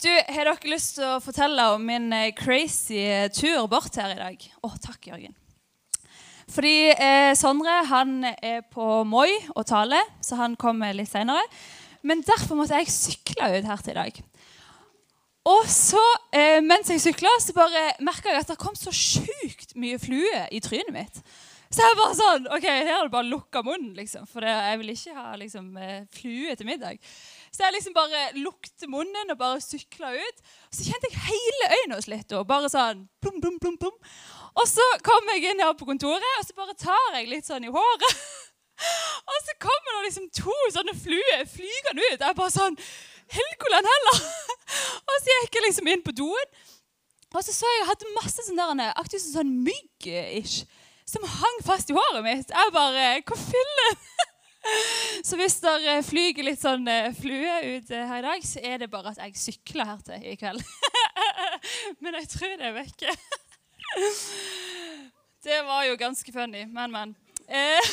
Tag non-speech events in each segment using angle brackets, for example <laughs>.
Du, Har dere lyst til å fortelle om min eh, crazy eh, tur bort her i dag? Å, takk, Jørgen. Fordi eh, Sondre han er på Moi og taler, så han kommer litt seinere. Men derfor måtte jeg sykle ut her til i dag. Og så, eh, mens jeg sykla, så bare merka jeg at det kom så sjukt mye flue i trynet mitt. Så jeg bare sånn OK, her er det bare å lukke munnen, liksom. For jeg vil ikke ha liksom, eh, flue til middag. Så jeg liksom bare lukte munnen og bare sykla ut. Så kjente jeg hele øynene hos litt. Og bare sånn plum, plum, plum, plum. Og så kom jeg inn her på kontoret, og så bare tar jeg litt sånn i håret. <laughs> Og så kommer det liksom to sånne fluer flygende ut. Jeg bare sånn Helgoland heller! <laughs> Og så gikk jeg liksom inn på doen, og så så jeg hadde masse sånn aktivt sånn mygg-ish som hang fast i håret mitt. Jeg bare Hvor fillen? <laughs> <laughs> Så hvis dere flyger litt sånn eh, flue ut eh, her i dag, så er det bare at jeg sykler her til i kveld. <laughs> Men jeg tror det er vekke. <laughs> Det var jo ganske funny, men, men. Eh,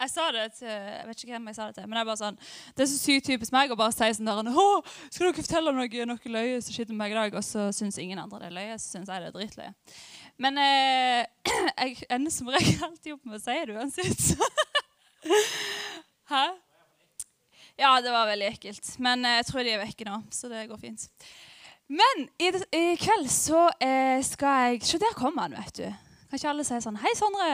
jeg sa det til Jeg vet ikke hvem jeg sa det til, men jeg bare sånn, det er så sykt typisk meg å bare si sånn der Å, skal dere fortelle noe, noe løye som skjedde med meg i dag? Og så syns ingen andre det er løye, så syns jeg det er dritløye. Men eh, <clears throat> jeg ender som regel alltid opp med å si det uansett. Hæ? Ja, det var veldig ekkelt. Men eh, jeg tror de er vekke nå, så det går fint. Men i, i kveld så eh, skal jeg Se, der kommer han, vet du. Kan ikke alle si sånn Hei, Sondre.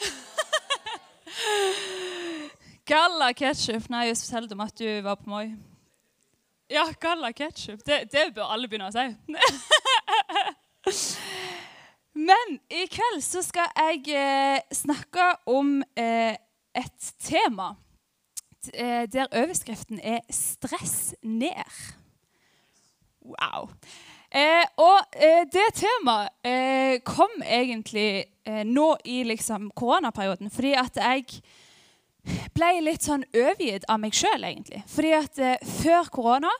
<laughs> Galla ketchup. Nei, jeg fortalte om at du var på Moi. Ja, galla ketchup. Det, det bør alle begynne å si. <laughs> Men i kveld så skal jeg eh, snakke om eh, et tema eh, der overskriften er 'stress ned'. Wow. Eh, og eh, det temaet eh, kom egentlig eh, nå i liksom, koronaperioden fordi at jeg ble litt sånn overgitt av meg sjøl, egentlig. Fordi at eh, før korona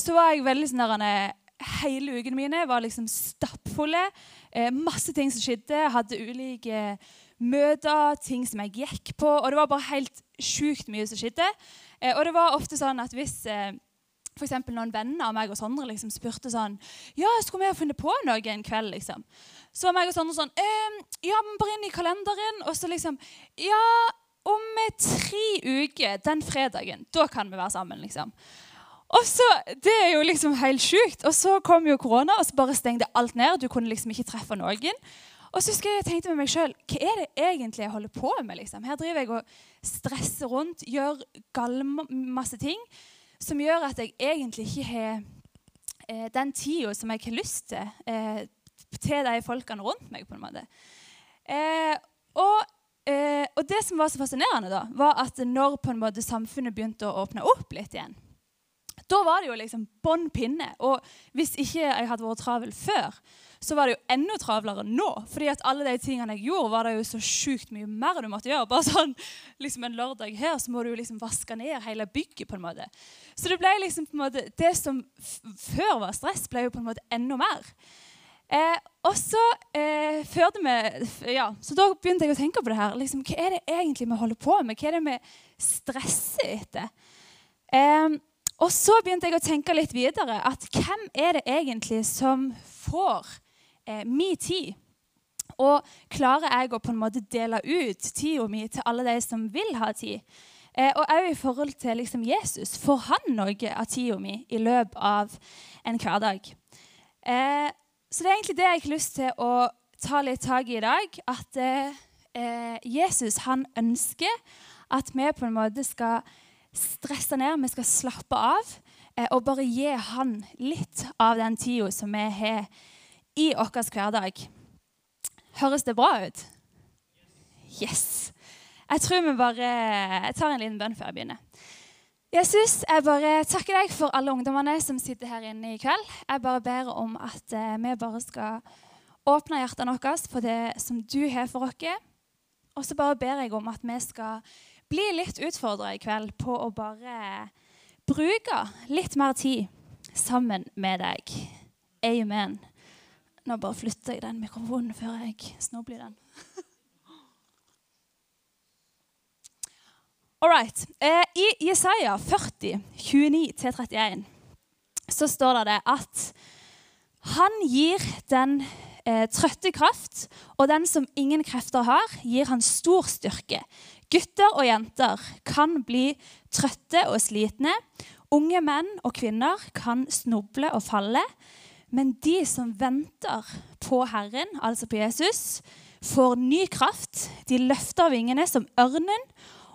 så var jeg veldig sånn der Hele ukene mine var liksom stappfulle. masse ting som skjedde. Hadde ulike møter, ting som jeg gikk på. Og det var bare helt sjukt mye som skjedde. Eh, og det var ofte sånn at hvis eh, for noen venner av meg og Sondre liksom spurte sånn Ja, skulle vi ha funnet på noe en kveld? liksom? Så var meg og Sondre sånn ehm, Ja, men bare inn i kalenderen. Og så liksom Ja, om tre uker, den fredagen, da kan vi være sammen, liksom. Og så, Det er jo liksom helt sjukt. Og så kom jo korona, og så bare stengte alt ned. Du kunne liksom ikke treffe noen. Og så husker jeg tenkte med meg sjøl hva er det egentlig jeg holder på med? liksom? Her driver jeg og stresser rundt, gjør masse ting som gjør at jeg egentlig ikke har eh, den tida som jeg har lyst til, eh, til de folkene rundt meg. på en måte. Eh, og, og, det som var så fascinerende, da, var at når på en måte samfunnet begynte å åpne opp litt igjen, da var det jo liksom bånn pinne. Og hvis ikke jeg hadde vært travel før, så var det jo enda travlere nå. fordi at alle de tingene jeg gjorde, var det jo så sjukt mye mer du måtte gjøre. Bare sånn, liksom En lørdag her så må du jo liksom vaske ned hele bygget. på en måte. Så det ble liksom på en måte, det som før var stress, ble jo på en måte enda mer. Eh, og så eh, førte vi ja, Så da begynte jeg å tenke på det her. Liksom, hva er det egentlig vi holder på med? Hva er det vi stresser etter? Eh, og så begynte jeg å tenke litt videre at hvem er det egentlig som får eh, min tid. Og klarer jeg å på en måte dele ut tida mi til alle de som vil ha tid? Eh, og òg i forhold til liksom, Jesus. Får han noe av tida mi i løpet av en hverdag? Eh, så det er egentlig det jeg har lyst til å ta litt tak i i dag. At eh, Jesus han ønsker at vi på en måte skal stresse ned, vi skal slappe av. Eh, og bare gi han litt av den tida som vi har i vår hverdag. Høres det bra ut? Yes. Jeg tror vi bare Jeg tar en liten bønn før jeg begynner. Jesus, jeg bare takker deg for alle ungdommene som sitter her inne i kveld. Jeg bare ber om at eh, vi bare skal åpne hjertene våre for det som du har for oss. Og så bare ber jeg om at vi skal bli litt utfordra i kveld på å bare bruke litt mer tid sammen med deg. Amen. Nå bare flytter jeg den mikrofonen før jeg snobler den. All right. Eh, I Jesaja 40, 29-31 så står det at han gir den eh, trøtte kraft, og den som ingen krefter har, gir han stor styrke. Gutter og jenter kan bli trøtte og slitne. Unge menn og kvinner kan snuble og falle. Men de som venter på Herren, altså på Jesus, får ny kraft. De løfter vingene som ørnen,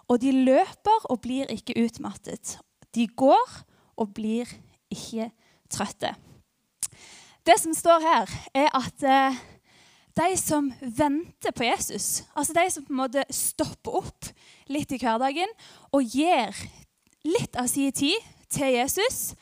og de løper og blir ikke utmattet. De går og blir ikke trøtte. Det som står her, er at eh, de som venter på Jesus, altså de som på en måte stopper opp litt i hverdagen og gir litt av sin tid til Jesus,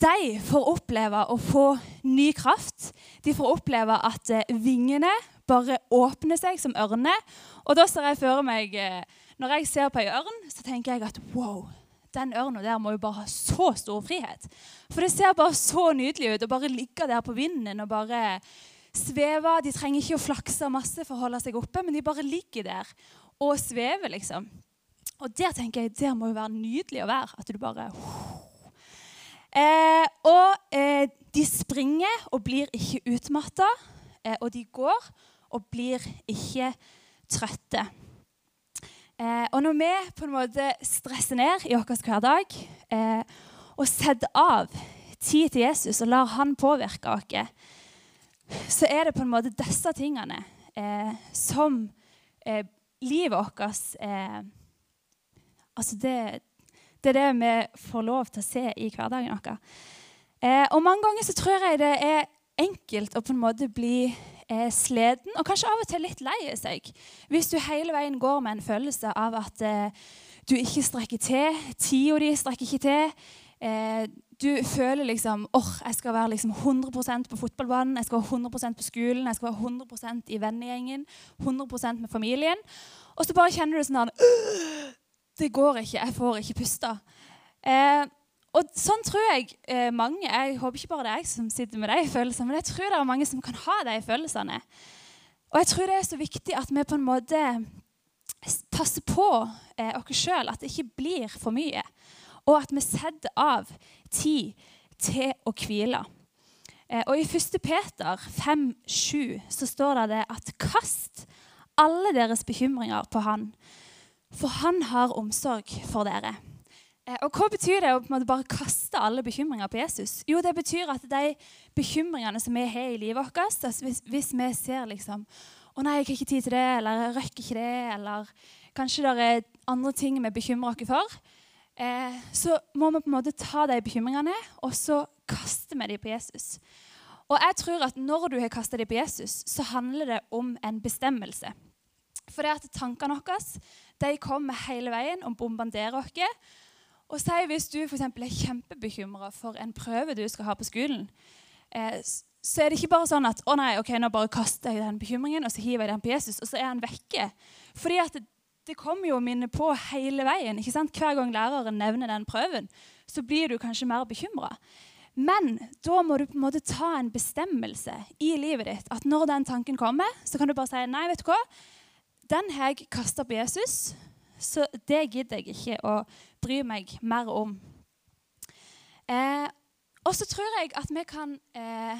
de får oppleve å få ny kraft. De får oppleve at eh, vingene bare åpner seg som ørner. Og da ser jeg for meg eh, Når jeg ser på ei ørn, så tenker jeg at wow, den ørna der må jo bare ha så stor frihet. For det ser bare så nydelig ut å bare ligge der på vinden og bare sveve. De trenger ikke å flakse masse for å holde seg oppe, men de bare ligger der og svever, liksom. Og der tenker jeg, der må jo være nydelig å være. At du bare eh, Og eh, de springer og blir ikke utmatta. Eh, og de går og blir ikke trøtte. Eh, og når vi på en måte stresser ned i vår hverdag eh, og setter av tid til Jesus og lar han påvirke oss, så er det på en måte disse tingene eh, som eh, livet vårt eh, Altså det, det, er det vi får lov til å se i hverdagen vår. Eh, og mange ganger så tror jeg det er enkelt å på en måte bli eh, sliten og kanskje av og til litt lei seg. Hvis du hele veien går med en følelse av at eh, du ikke strekker til, tida di strekker ikke til. Du føler liksom åh, oh, jeg skal være liksom 100% på fotballbanen, jeg skal være 100% på skolen, jeg skal være 100% i vennegjengen, 100% med familien. Og så bare kjenner du sånn at Det går ikke, jeg får ikke puste. Eh, og sånn tror jeg eh, mange Jeg håper ikke bare det er jeg som sitter med de følelsene, men jeg tror det er mange som kan ha de følelsene. Og jeg tror det er så viktig at vi på en måte passer på eh, oss sjøl, at det ikke blir for mye. Og at vi setter av tid til å hvile. Eh, og I 1. Peter 5,7 så står det, det at kast alle deres bekymringer på Han, for Han har omsorg for dere. Eh, og Hva betyr det å på en måte bare kaste alle bekymringer på Jesus? Jo, Det betyr at de bekymringene som vi har i livet vårt altså hvis, hvis, vi ser liksom å nei, jeg har ikke tid til det, eller jeg rekker ikke det, eller kanskje det er andre ting vi bekymrer oss for, eh, så må vi på en måte ta de bekymringene og så kaste vi dem på Jesus. Og jeg tror at Når du har kasta dem på Jesus, så handler det om en bestemmelse. For det at tankene våre kommer hele veien og bombarderer oss. Og si hvis du for er kjempebekymra for en prøve du skal ha på skolen, eh, så er det ikke bare sånn at å nei, ok, nå bare kaster jeg den bekymringen og så hiver jeg den på Jesus, og så er han vekke. Fordi at det, kommer jo minne på hele veien. ikke sant? Hver gang læreren nevner den prøven, så blir du kanskje mer bekymra. Men da må du på en måte ta en bestemmelse i livet ditt. At når den tanken kommer, så kan du bare si nei, vet du hva? Den har jeg kasta på Jesus, så det gidder jeg ikke å bry meg mer om. Eh, og så tror jeg at vi kan eh,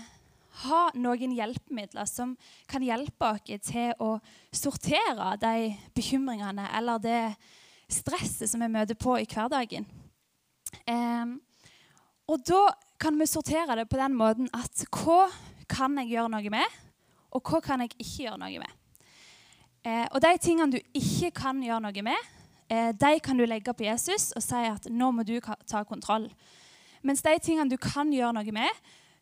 ha noen hjelpemidler som kan hjelpe oss til å sortere de bekymringene eller det stresset som vi møter på i hverdagen. Eh, og da kan vi sortere det på den måten at hva kan jeg gjøre noe med, og hva kan jeg ikke gjøre noe med. Eh, og de tingene du ikke kan gjøre noe med, eh, de kan du legge på Jesus og si at nå må du ta kontroll. Mens de tingene du kan gjøre noe med,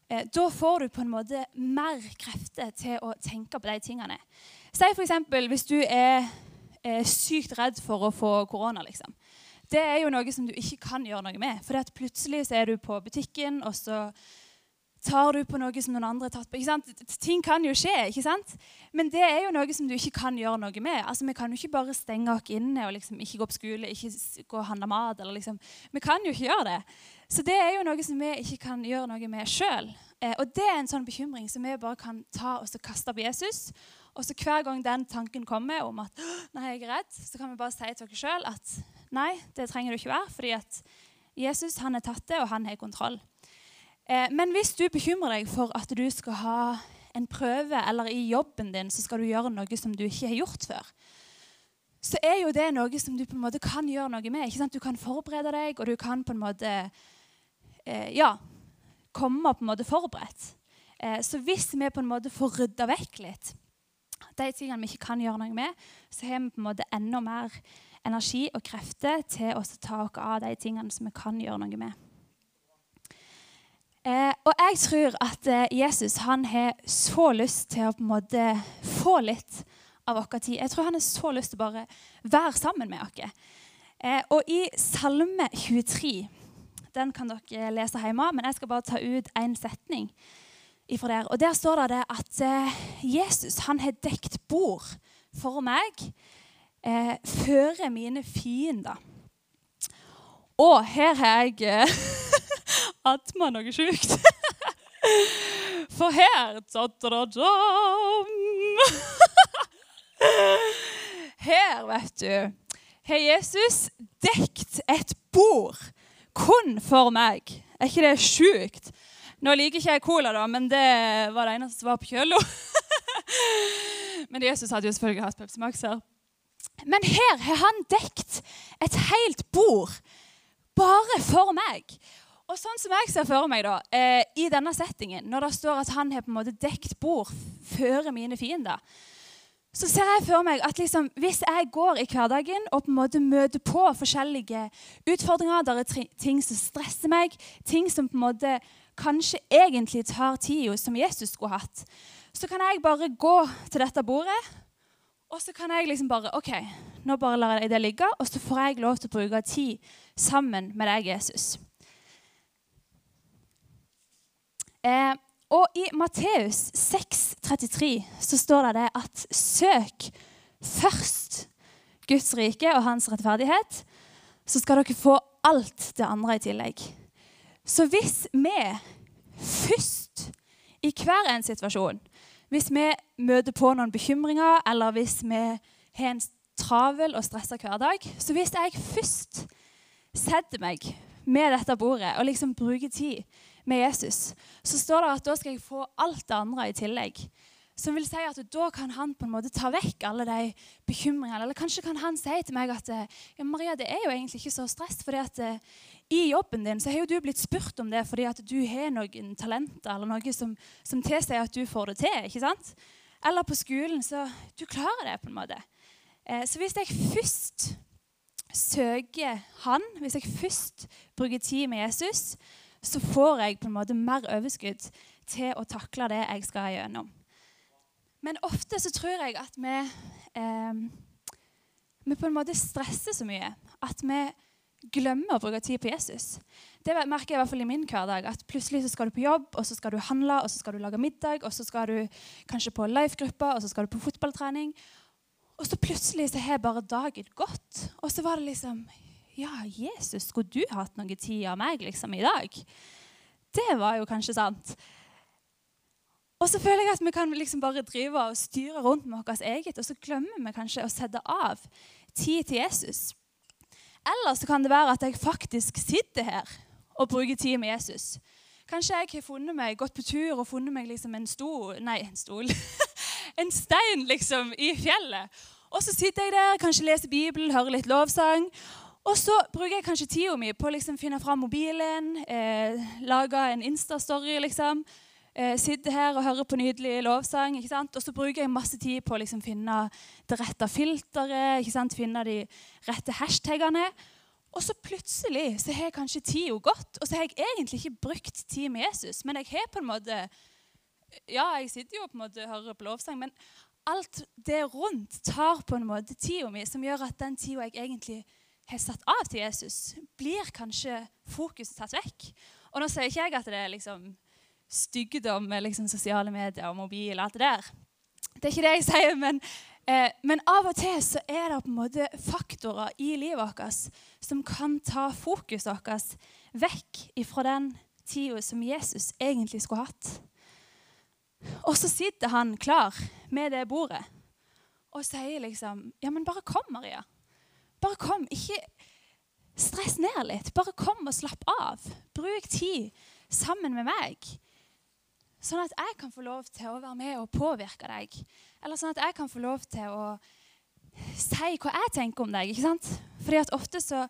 da får du på en måte mer krefter til å tenke på de tingene. Si f.eks. hvis du er, er, sykt redd for å få korona. liksom. Det er jo noe som du ikke kan gjøre noe med. For plutselig så er du på butikken, og så tar du på noe som noen andre har tatt på. Ikke sant? Ting kan jo skje, ikke sant? men det er jo noe som du ikke kan gjøre noe med. Altså, Vi kan jo ikke bare stenge oss inne og liksom ikke gå på skole, ikke gå og handle mat. eller liksom. Vi kan jo ikke gjøre det. Så det er jo noe som vi ikke kan gjøre noe med sjøl. Eh, og det er en sånn bekymring som vi bare kan ta og så kaste på Jesus. Og så hver gang den tanken kommer om at nei, jeg er redd, så kan vi bare si til oss sjøl at nei, det trenger du ikke være, fordi at Jesus han har tatt det, og han har kontroll. Eh, men hvis du bekymrer deg for at du skal ha en prøve, eller i jobben din så skal du gjøre noe som du ikke har gjort før, så er jo det noe som du på en måte kan gjøre noe med. ikke sant? Du kan forberede deg, og du kan på en måte eh, ja, komme på en måte forberedt. Eh, så hvis vi på en måte får rydda vekk litt de tingene vi ikke kan gjøre noe med, så har vi på en måte enda mer energi og krefter til å ta oss av de tingene som vi kan gjøre noe med. Eh, og jeg tror at eh, Jesus han har så lyst til å på en måte få litt av vår tid. Jeg tror han har så lyst til å bare være sammen med oss. Eh, og i Salme 23 Den kan dere lese hjemme, men jeg skal bare ta ut én setning ifra der. Og Der står det at eh, Jesus han har dekt bord for meg eh, føre mine fiender. Og her har jeg eh, <laughs> atma noe sjukt. <laughs> For her da, -da -da Her, vet du, har Jesus dekt et bord kun for meg. Er ikke det sjukt? Nå liker ikke jeg cola, da, men det var det eneste som var på kjøla. <laughs> men Jesus hadde jo selvfølgelig hatt Pepsi Max her. Men her har han dekt et helt bord bare for meg. Og sånn som jeg ser for meg da, eh, i denne settingen, når det står at han har på en måte dekt bord før mine fiender, så ser jeg for meg at liksom, hvis jeg går i hverdagen og på en måte møter på forskjellige utfordringer, der er ting som stresser meg, ting som på en måte kanskje egentlig tar tida som Jesus skulle hatt, så kan jeg bare gå til dette bordet og så kan jeg liksom bare OK, nå bare lar jeg det ligge, og så får jeg lov til å bruke tid sammen med deg, Jesus. Eh, og i Matteus 6,33 så står det, at søk først Guds rike og hans rettferdighet, så skal dere få alt det andre i tillegg. Så hvis vi først i hver en situasjon hvis vi møter på noen bekymringer, eller hvis vi har en travel og stressa hverdag Så hvis jeg først setter meg med dette bordet og liksom bruker tid med Jesus, så står det at da skal jeg få alt det andre i tillegg. Som vil si at Da kan han på en måte ta vekk alle de bekymringene. Eller kanskje kan han si til meg at ja, Maria, det er jo egentlig ikke så stress. fordi at eh, i jobben din så har jo du blitt spurt om det fordi at du har noen talenter eller noe som, som tilsier at du får det til. ikke sant? Eller på skolen, så du klarer det på en måte. Eh, så hvis jeg først søker Han, hvis jeg først bruker tid med Jesus, så får jeg på en måte mer overskudd til å takle det jeg skal gjennom. Men ofte så tror jeg at vi, eh, vi på en måte stresser så mye at vi glemmer å bruke tid på Jesus. Det merker jeg i hvert fall i min hverdag. at Plutselig så skal du på jobb, og så skal du handle, og så skal du lage middag, og så skal du kanskje på life-gruppa, og så skal du på fotballtrening. Og så plutselig så har bare dagen gått. Og så var det liksom Ja, Jesus, skulle du hatt noe tid av meg liksom i dag? Det var jo kanskje sant. Og så føler jeg at vi kan liksom bare drive og styre rundt med vårt eget, og så glemmer vi kanskje å sette av tid til Jesus. Eller så kan det være at jeg faktisk sitter her og bruker tid med Jesus. Kanskje jeg har funnet meg, gått på tur og funnet meg liksom en stol Nei, en stol. <laughs> en stein liksom i fjellet. Og så sitter jeg der, kanskje leser Bibelen, hører litt lovsang. Og så bruker jeg kanskje tida mi på å liksom finne fram mobilen, eh, lage en Insta-story. liksom, eh, sitter her og hører på nydelig lovsang. ikke sant? Og så bruker jeg masse tid på å liksom finne det rette filteret, ikke sant? finne de rette hashtagene. Og så plutselig så har jeg kanskje tida gått, og så har jeg egentlig ikke brukt tid med Jesus. Men jeg har på en måte Ja, jeg sitter jo på en måte og hører på lovsang, men alt det rundt tar på en måte tida mi, som gjør at den tida jeg egentlig har satt av til Jesus, blir kanskje fokuset tatt vekk. Og nå sier ikke jeg at det er liksom styggedom med liksom sosiale medier og mobil og alt det der. Det er ikke det jeg sier, men, eh, men, av og til så er det på en måte faktorer i livet vårt som kan ta fokuset vårt vekk fra den tida som Jesus egentlig skulle hatt. Og så sitter han klar med det bordet og sier liksom Ja, men bare kom, Maria. Bare kom. Ikke stress ned litt. Bare kom og slapp av. Bruk tid sammen med meg. Sånn at jeg kan få lov til å være med og påvirke deg. Eller sånn at jeg kan få lov til å si hva jeg tenker om deg. ikke sant? Fordi at ofte så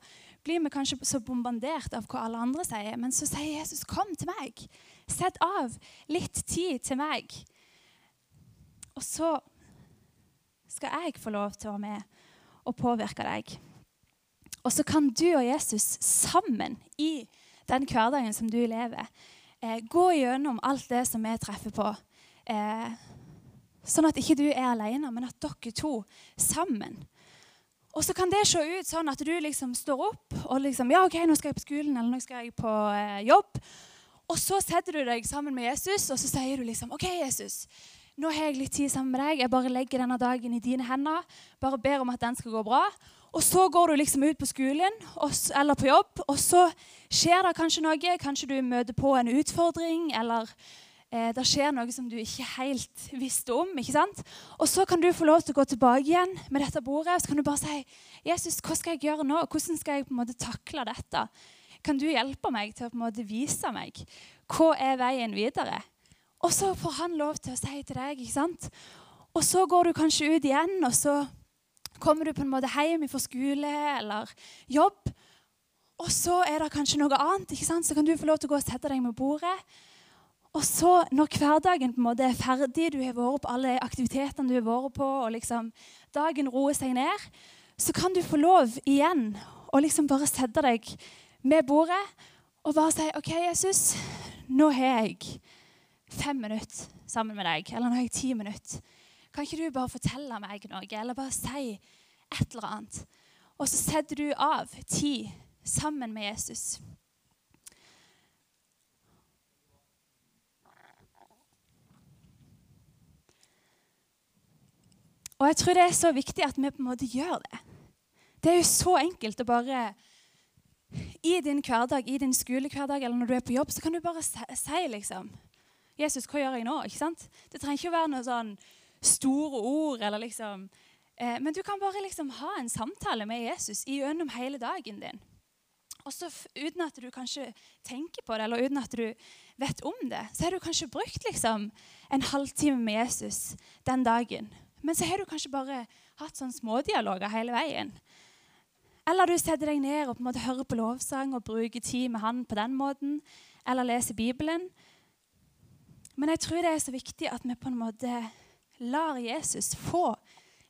blir vi kanskje så bombardert av hva alle andre sier. Men så sier Jesus, 'Kom til meg. Sett av litt tid til meg.' Og så skal jeg få lov til å være med og påvirke deg. Og så kan du og Jesus sammen i den hverdagen som du lever, eh, gå gjennom alt det som vi treffer på. Eh, sånn at ikke du er alene, men at dere to sammen og så kan det se ut sånn at du liksom står opp og liksom Ja, OK, nå skal jeg på skolen, eller nå skal jeg på eh, jobb. Og så setter du deg sammen med Jesus, og så sier du liksom OK, Jesus. Nå har jeg litt tid sammen med deg. Jeg bare legger denne dagen i dine hender. Bare ber om at den skal gå bra. Og så går du liksom ut på skolen eller på jobb, og så skjer det kanskje noe. Kanskje du møter på en utfordring, eller eh, det skjer noe som du ikke helt visste om. ikke sant? Og så kan du få lov til å gå tilbake igjen med dette bordet og så kan du bare si Jesus, hva skal jeg gjøre nå? Hvordan skal jeg på en måte takle dette? Kan du hjelpe meg til å på en måte vise meg hva er veien videre? Og så får han lov til å si til deg. ikke sant? Og så går du kanskje ut igjen, og så kommer du på en måte hjem fra skole eller jobb. Og så er det kanskje noe annet. ikke sant? Så kan du få lov til å gå og sette deg med bordet. Og så, når hverdagen på en måte er ferdig, du har vært på alle aktivitetene du har vært på, og liksom dagen roer seg ned, så kan du få lov igjen å liksom bare sette deg med bordet og bare si OK, Jesus, nå har jeg fem minutter sammen med deg. Eller nå har jeg ti minutter. Kan ikke du bare fortelle meg noe, eller bare si et eller annet? Og så setter du av tid sammen med Jesus. Og jeg tror det er så viktig at vi på en måte gjør det. Det er jo så enkelt å bare I din hverdag, i din skolehverdag eller når du er på jobb, så kan du bare si liksom Jesus, hva gjør jeg nå? Ikke sant? Det trenger ikke å være noen sånn store ord. eller liksom, eh, Men du kan bare liksom ha en samtale med Jesus gjennom hele dagen din. Og så Uten at du kanskje tenker på det, eller uten at du vet om det, så har du kanskje brukt liksom en halvtime med Jesus den dagen. Men så har du kanskje bare hatt sånn smådialoger hele veien. Eller du setter deg ned og på en måte hører på lovsang og bruker tid med han på den måten. Eller leser Bibelen. Men jeg tror det er så viktig at vi på en måte lar Jesus få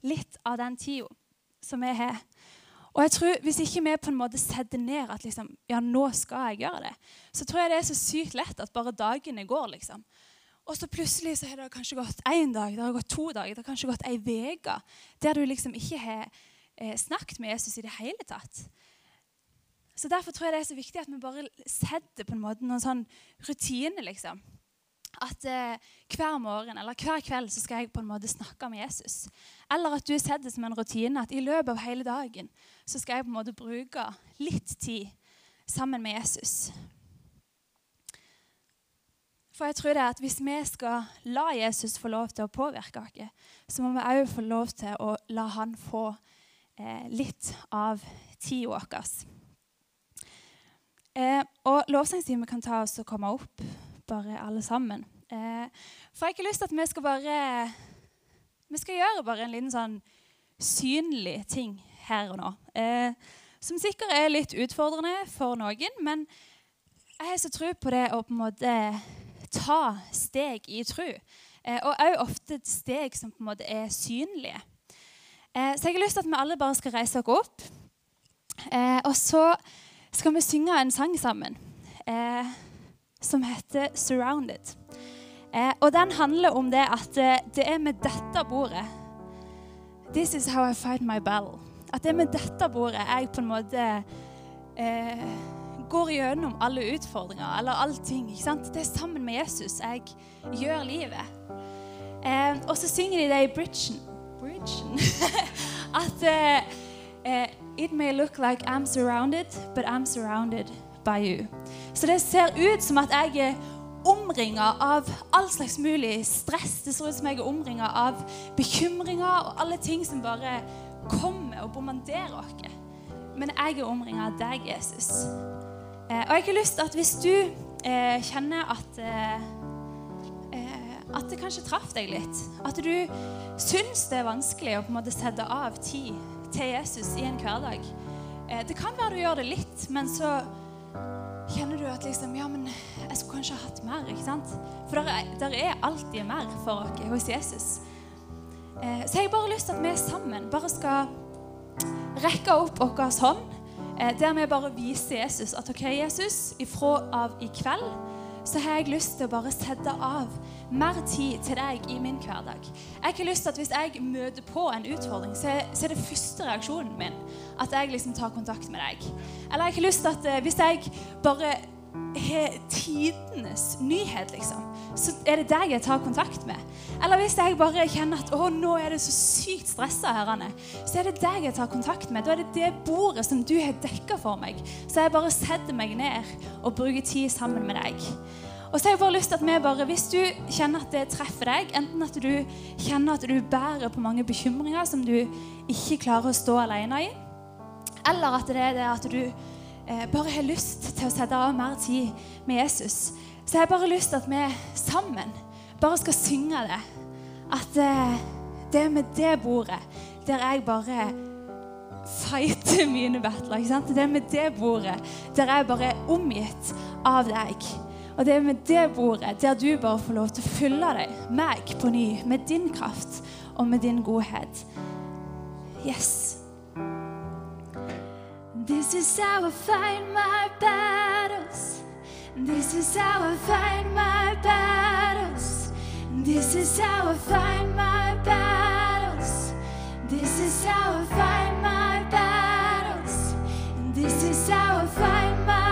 litt av den tida som vi har. Og jeg tror Hvis ikke vi på en måte setter ned at liksom, ja, nå skal jeg gjøre det, så tror jeg det er så sykt lett at bare dagene går. liksom. Og så plutselig så har det kanskje gått én dag, det har gått to dager, det har kanskje gått ei uke der du liksom ikke har eh, snakket med Jesus i det hele tatt. Så Derfor tror jeg det er så viktig at vi bare setter på en måte noen sånn rutine. liksom. At eh, hver morgen eller hver kveld så skal jeg på en måte snakke med Jesus. Eller at du setter det som en rutine at i løpet av hele dagen så skal jeg på en måte bruke litt tid sammen med Jesus. For jeg tror det er at Hvis vi skal la Jesus få lov til å påvirke oss, så må vi òg få lov til å la han få eh, litt av tida vår. Eh, og lovsangstimen kan ta oss og komme opp, bare alle sammen. Eh, for jeg har ikke lyst til at vi skal bare Vi skal gjøre bare en liten sånn synlig ting her og nå. Eh, som sikkert er litt utfordrende for noen, men jeg har så tro på det å på en måte ta steg i tro. Eh, og òg ofte steg som på en måte er synlige. Eh, så jeg har lyst til at vi alle bare skal reise oss opp. Eh, og så skal vi synge en sang sammen som heter 'Surrounded'. og den handler om det at det er med dette bordet This is how I fight my battle. At det er med dette bordet jeg på en måte eh, går gjennom alle utfordringer eller allting. ikke sant? Det er sammen med Jesus jeg gjør livet. Eh, og så synger de det i bridgen, bridgen. <laughs> at eh, eh, It may look like I'm surrounded, but I'm surrounded by you. Så det ser ut som at jeg er omringa av all slags mulig stress. Det ser ut som jeg er omringa av bekymringer og alle ting som bare kommer og bombarderer oss. Men jeg er omringa av deg, Jesus. Eh, og jeg har lyst til at hvis du eh, kjenner at eh, at det kanskje traff deg litt. At du syns det er vanskelig å på en måte sette av tid til Jesus i en hverdag. Det kan være du gjør det litt, men så at liksom, ja, men jeg skulle kanskje hatt mer. ikke sant? For der er, er alltid mer for oss hos Jesus. Eh, så jeg har bare lyst til at vi sammen bare skal rekke opp vår hånd, eh, der vi bare viser Jesus at OK, Jesus, ifra av i kveld så har jeg lyst til å bare sette av mer tid til deg i min hverdag. Jeg har lyst til at Hvis jeg møter på en utfordring, så er det første reaksjonen min at jeg liksom tar kontakt med deg. Eller jeg har lyst til at eh, hvis jeg bare har tidenes nyhet, liksom, så er det deg jeg tar kontakt med. Eller hvis jeg bare kjenner at å, nå er det så sykt stressa her, Anne, så er det deg jeg tar kontakt med. Da er det det bordet som du har dekka for meg. Så jeg bare setter meg ned og bruker tid sammen med deg. Og så har jeg bare lyst til at vi bare, Hvis du kjenner at det treffer deg, enten at du kjenner at du bærer på mange bekymringer som du ikke klarer å stå alene i, eller at det er det at du eh, bare har lyst til å sette av mer tid med Jesus, så jeg har bare lyst til at vi sammen bare skal synge det. At eh, det er med det bordet der jeg bare fighter mine battler. ikke sant? Det er med det bordet der jeg bare er omgitt av deg. Og det er med det bordet der du bare får lov til å fylle deg, meg, på ny, med din kraft og med din godhet. Yes. This is how I fight my battles. This is how I fight my battles. This is how I fight my battles. This is how I fight my battles. This is how I fight my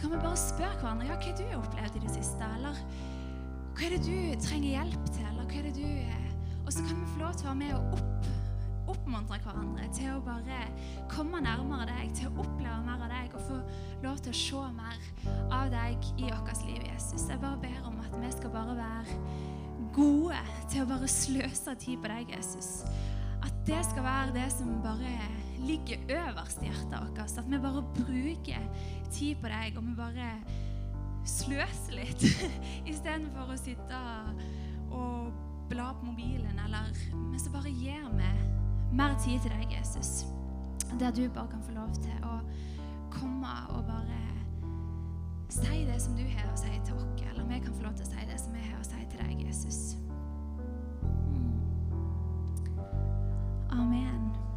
så kan vi bare spørre hverandre ja, hva er du har opplevd i det siste. Eller hva er det du trenger hjelp til? Eller hva er det du eh, Og så kan vi få lov til å være med og opp, oppmuntre hverandre til å bare komme nærmere deg, til å oppleve mer av deg og få lov til å se mer av deg i vårt liv, Jesus. Jeg bare ber om at vi skal bare være gode til å bare sløse tid på deg, Jesus. At det skal være det som bare ligger øverst i hjertet vårt. At vi bare bruker tid på deg, og vi bare sløser litt <laughs> istedenfor å sitte og bla på mobilen, eller Men så bare gir vi mer tid til deg, Jesus. Der du bare kan få lov til å komme og bare si det som du har å si til oss, eller vi kan få lov til å si det som vi har å si til deg, Jesus. Amen.